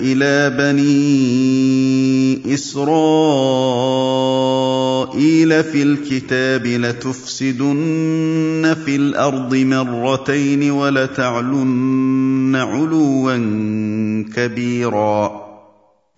إلى بني إسرائيل في الكتاب لتفسدن في الأرض مرتين ولتعلن علوا كبيرا.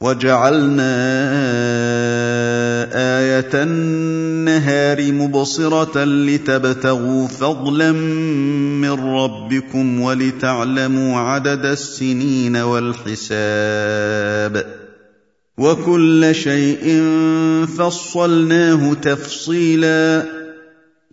وجعلنا آية النهار مبصرة لتبتغوا فضلا من ربكم ولتعلموا عدد السنين والحساب وكل شيء فصلناه تفصيلا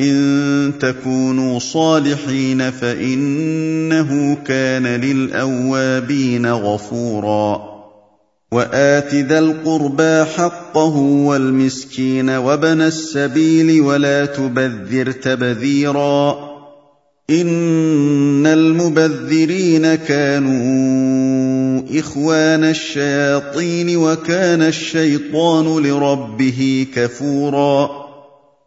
إن تكونوا صالحين فإنه كان للأوابين غفورا. وآت ذا القربى حقه والمسكين وابن السبيل ولا تبذر تبذيرا. إن المبذرين كانوا إخوان الشياطين وكان الشيطان لربه كفورا.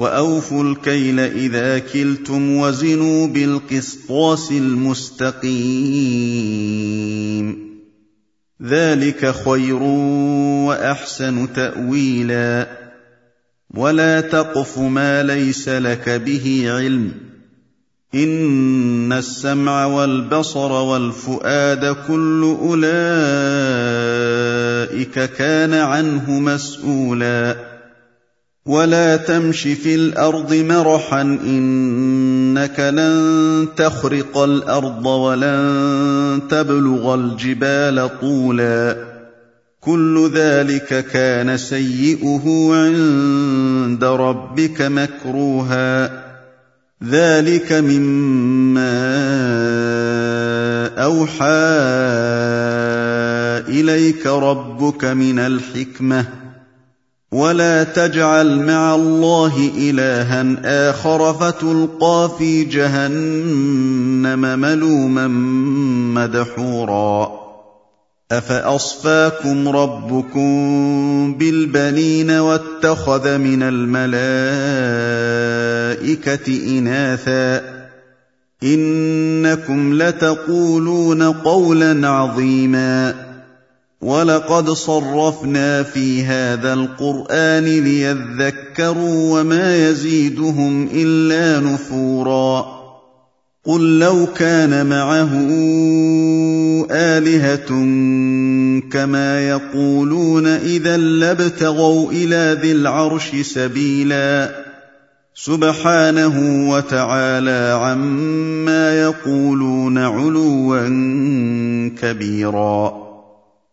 وأوفوا الكيل إذا كلتم وزنوا بالقسطاس المستقيم. ذلك خير وأحسن تأويلا. ولا تقف ما ليس لك به علم. إن السمع والبصر والفؤاد كل أولئك كان عنه مسؤولا. ولا تمش في الأرض مرحا انك لن تخرق الأرض ولن تبلغ الجبال طولا كل ذلك كان سيئه عند ربك مكروها ذلك مما اوحى اليك ربك من الحكمه ولا تجعل مع الله الها اخر فتلقى في جهنم ملوما مدحورا افاصفاكم ربكم بالبنين واتخذ من الملائكه اناثا انكم لتقولون قولا عظيما ولقد صرفنا في هذا القران ليذكروا وما يزيدهم الا نفورا قل لو كان معه الهه كما يقولون اذا لابتغوا إلى ذي العرش سبيلا سبحانه وتعالى عما يقولون علوا كبيرا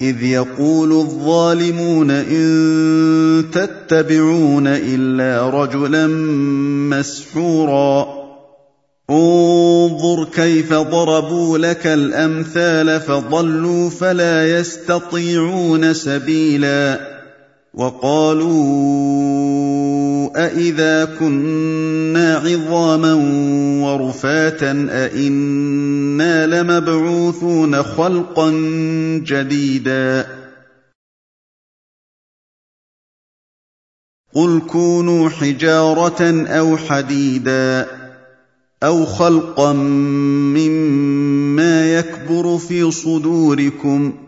إذ يقول الظالمون إن تتبعون إلا رجلا مسحورا. انظر كيف ضربوا لك الأمثال فضلوا فلا يستطيعون سبيلا. وقالوا أإذا كنا عظاما ورفاتا أإنا لمبعوثون خلقا جديدا قل كونوا حجارة أو حديدا أو خلقا مما يكبر في صدوركم ۖ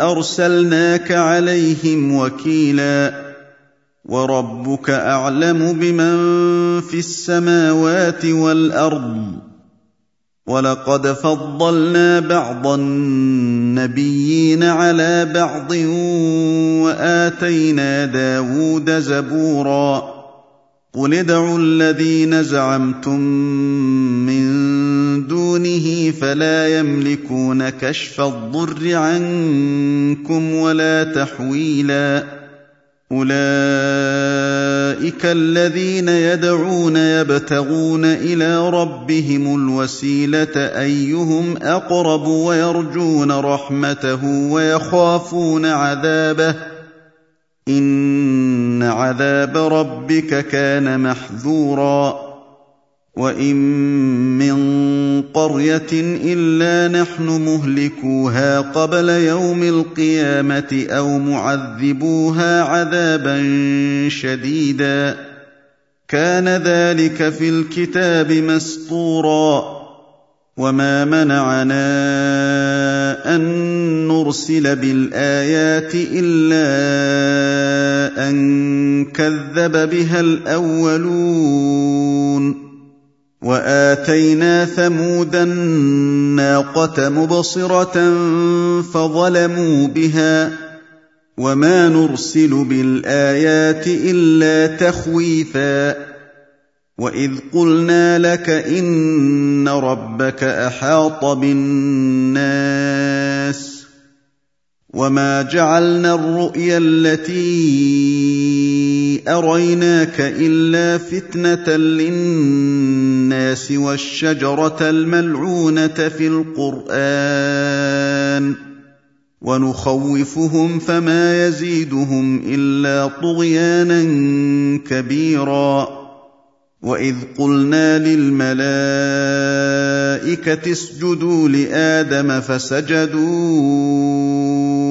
أرسلناك عليهم وكيلا وربك أعلم بمن في السماوات والأرض ولقد فضلنا بعض النبيين على بعض وآتينا داود زبورا قل ادعوا الذين زعمتم من دونه فلا يملكون كشف الضر عنكم ولا تحويلا. أولئك الذين يدعون يبتغون إلى ربهم الوسيلة أيهم أقرب ويرجون رحمته ويخافون عذابه. إن عذاب ربك كان محذورا. وان من قريه الا نحن مهلكوها قبل يوم القيامه أو معذبوها عذابا شديدا كان ذلك في الكتاب مسطورا وما منعنا ان نرسل بالايات الا ان كذب بها الاولون وآتينا ثمود الناقة مبصرة فظلموا بها وما نرسل بالآيات إلا تخويفا وإذ قلنا لك إن ربك أحاط بالناس وما جعلنا الرؤيا التي أريناك إلا فتنة للناس والشجرة الملعونة في القرآن ونخوفهم فما يزيدهم إلا طغيانا كبيرا وإذ قلنا للملائكة اسجدوا لآدم فسجدوا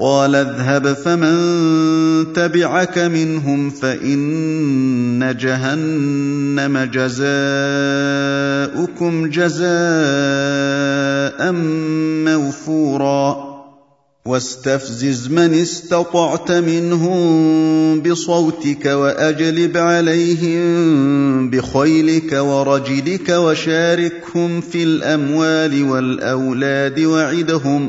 قال اذهب فمن تبعك منهم فإن جهنم جزاؤكم جزاء موفورا. واستفزز من استطعت منهم بصوتك وأجلب عليهم بخيلك ورجلك وشاركهم في الأموال والأولاد وعدهم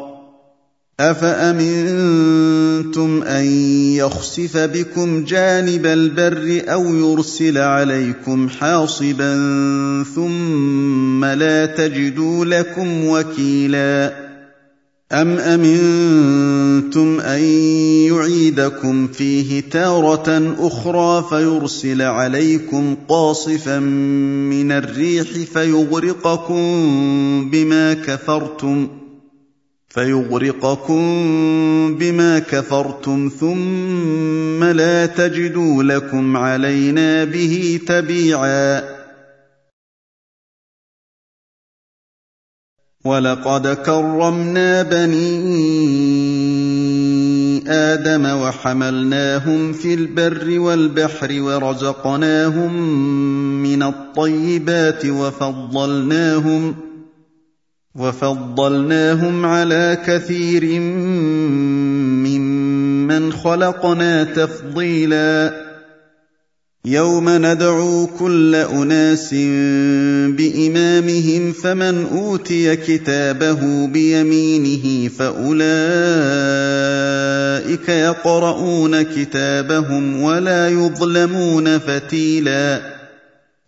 أفأمنتم أن يخسف بكم جانب البر أو يرسل عليكم حاصبا ثم لا تجدوا لكم وكيلا أم أمنتم أن يعيدكم فيه تارة أخرى فيرسل عليكم قاصفا من الريح فيغرقكم بما كفرتم فيغرقكم بما كفرتم ثم لا تجدوا لكم علينا به تبيعا. ولقد كرمنا بني آدم وحملناهم في البر والبحر ورزقناهم من الطيبات وفضلناهم وفضلناهم على كثير ممن خلقنا تفضيلا. يوم ندعو كل أناس بإمامهم فمن أوتي كتابه بيمينه فأولئك يقرؤون كتابهم ولا يظلمون فتيلا.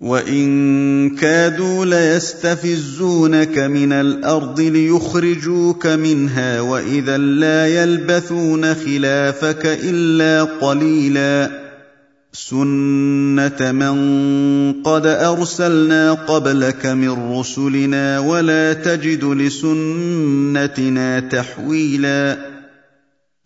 وان كادوا ليستفزونك من الأرض ليخرجوك منها واذا لا يلبثون خلافك الا قليلا سنه من قد ارسلنا قبلك من رسلنا ولا تجد لسنتنا تحويلا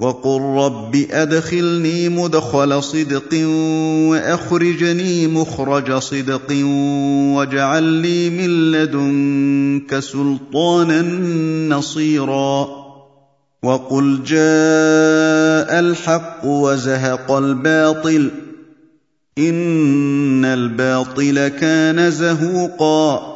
وقل رب أدخلني مدخل صدق وأخرجني مخرج صدق واجعل لي من لدنك سلطانا نصيرا. وقل جاء الحق وزهق الباطل إن الباطل كان زهوقا.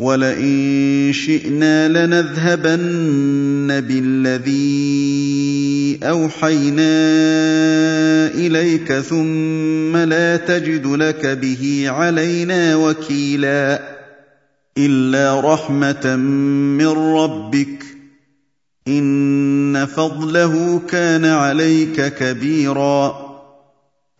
ولئن شئنا لنذهبن بالذي اوحينا اليك ثم لا تجد لك به علينا وكيلا الا رحمه من ربك ان فضله كان عليك كبيرا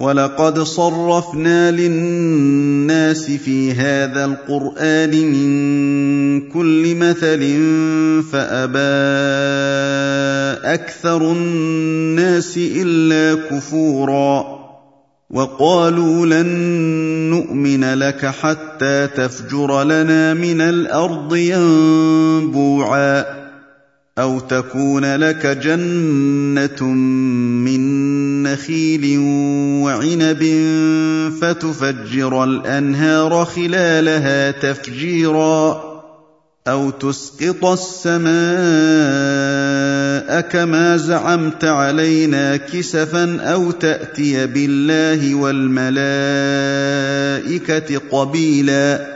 ولقد صرفنا للناس في هذا القران من كل مثل فابى أكثر الناس الا كفورا وقالوا لن نؤمن لك حتى تفجر لنا من الأرض ينبوعا أو تكون لك جنة من نخيل وعنب فتفجر الأنهار خلالها تفجيرا أو تسقط السماء كما زعمت علينا كسفا أو تأتي بالله والملائكة قبيلا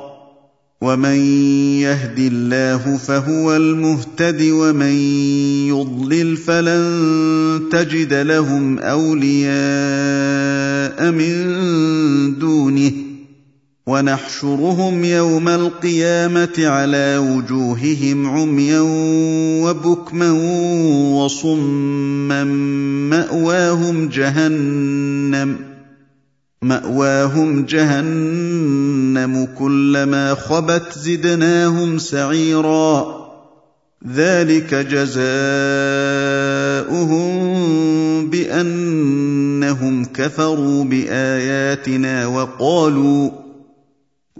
ومن يهد الله فهو المهتد ومن يضلل فلن تجد لهم اولياء من دونه ونحشرهم يوم القيامه على وجوههم عميا وبكما وصما ماواهم جهنم مأواهم جهنم كلما خبت زدناهم سعيرا. ذلك جزاؤهم بأنهم كفروا بآياتنا وقالوا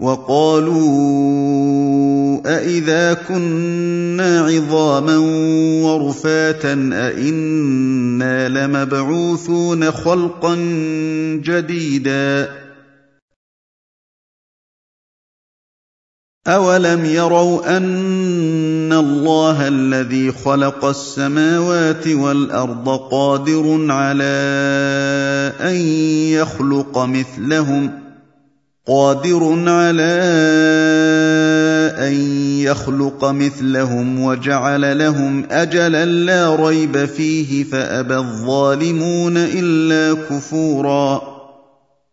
وقالوا أإذا كنا عظاما ورفاتا أإنا لمبعوثون خلقا جديدا أولم يروا أن الله الذي خلق السماوات والأرض قادر على أن يخلق مثلهم ۖ قادر على أن يخلق مثلهم وجعل لهم أجلا لا ريب فيه فأبى الظالمون إلا كفورا.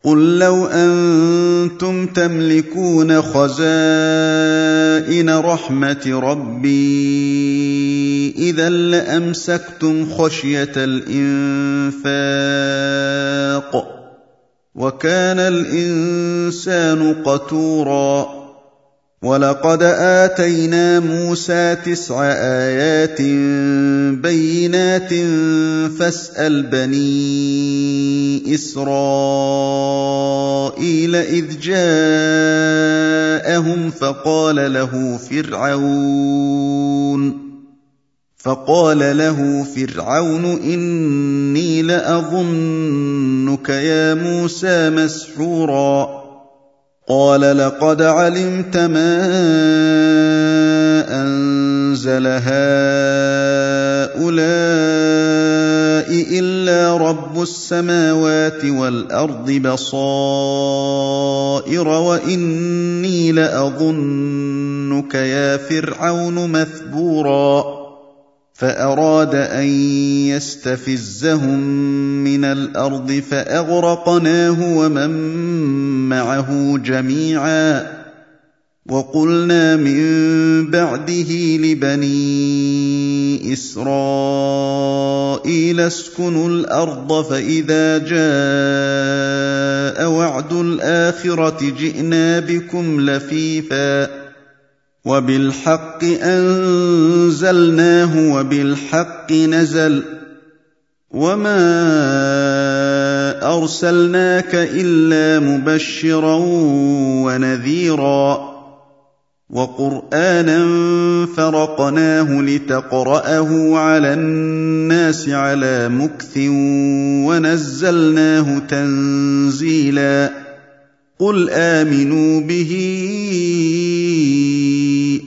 قل لو أنتم تملكون خزائن رحمة ربي إذا لأمسكتم خشية الإنفاق. وكان الإنسان قتورا. ولقد آتينا موسى تسع آيات بينات فاسأل بني إسرائيل إذ جاءهم فقال له فرعون. فقال له فرعون إني لأظنك يا موسى مسحورا. قال لقد علمت ما أنزل هؤلاء إلا رب السماوات والأرض بصائر وإني لأظنك يا فرعون مثبورا. فأراد أن يستفزهم من الأرض فأغرقناه ومن معه جميعا وقلنا من بعده لبني إسرائيل اسكنوا الأرض فإذا جاء وعد الآخرة جئنا بكم لفيفا وبالحق أنزلناه وبالحق نزل وما أرسلناك إلا مبشرا ونذيرا وقرآنا فرقناه لتقرأه على الناس على مكث ونزلناه تنزيلا قل آمنوا به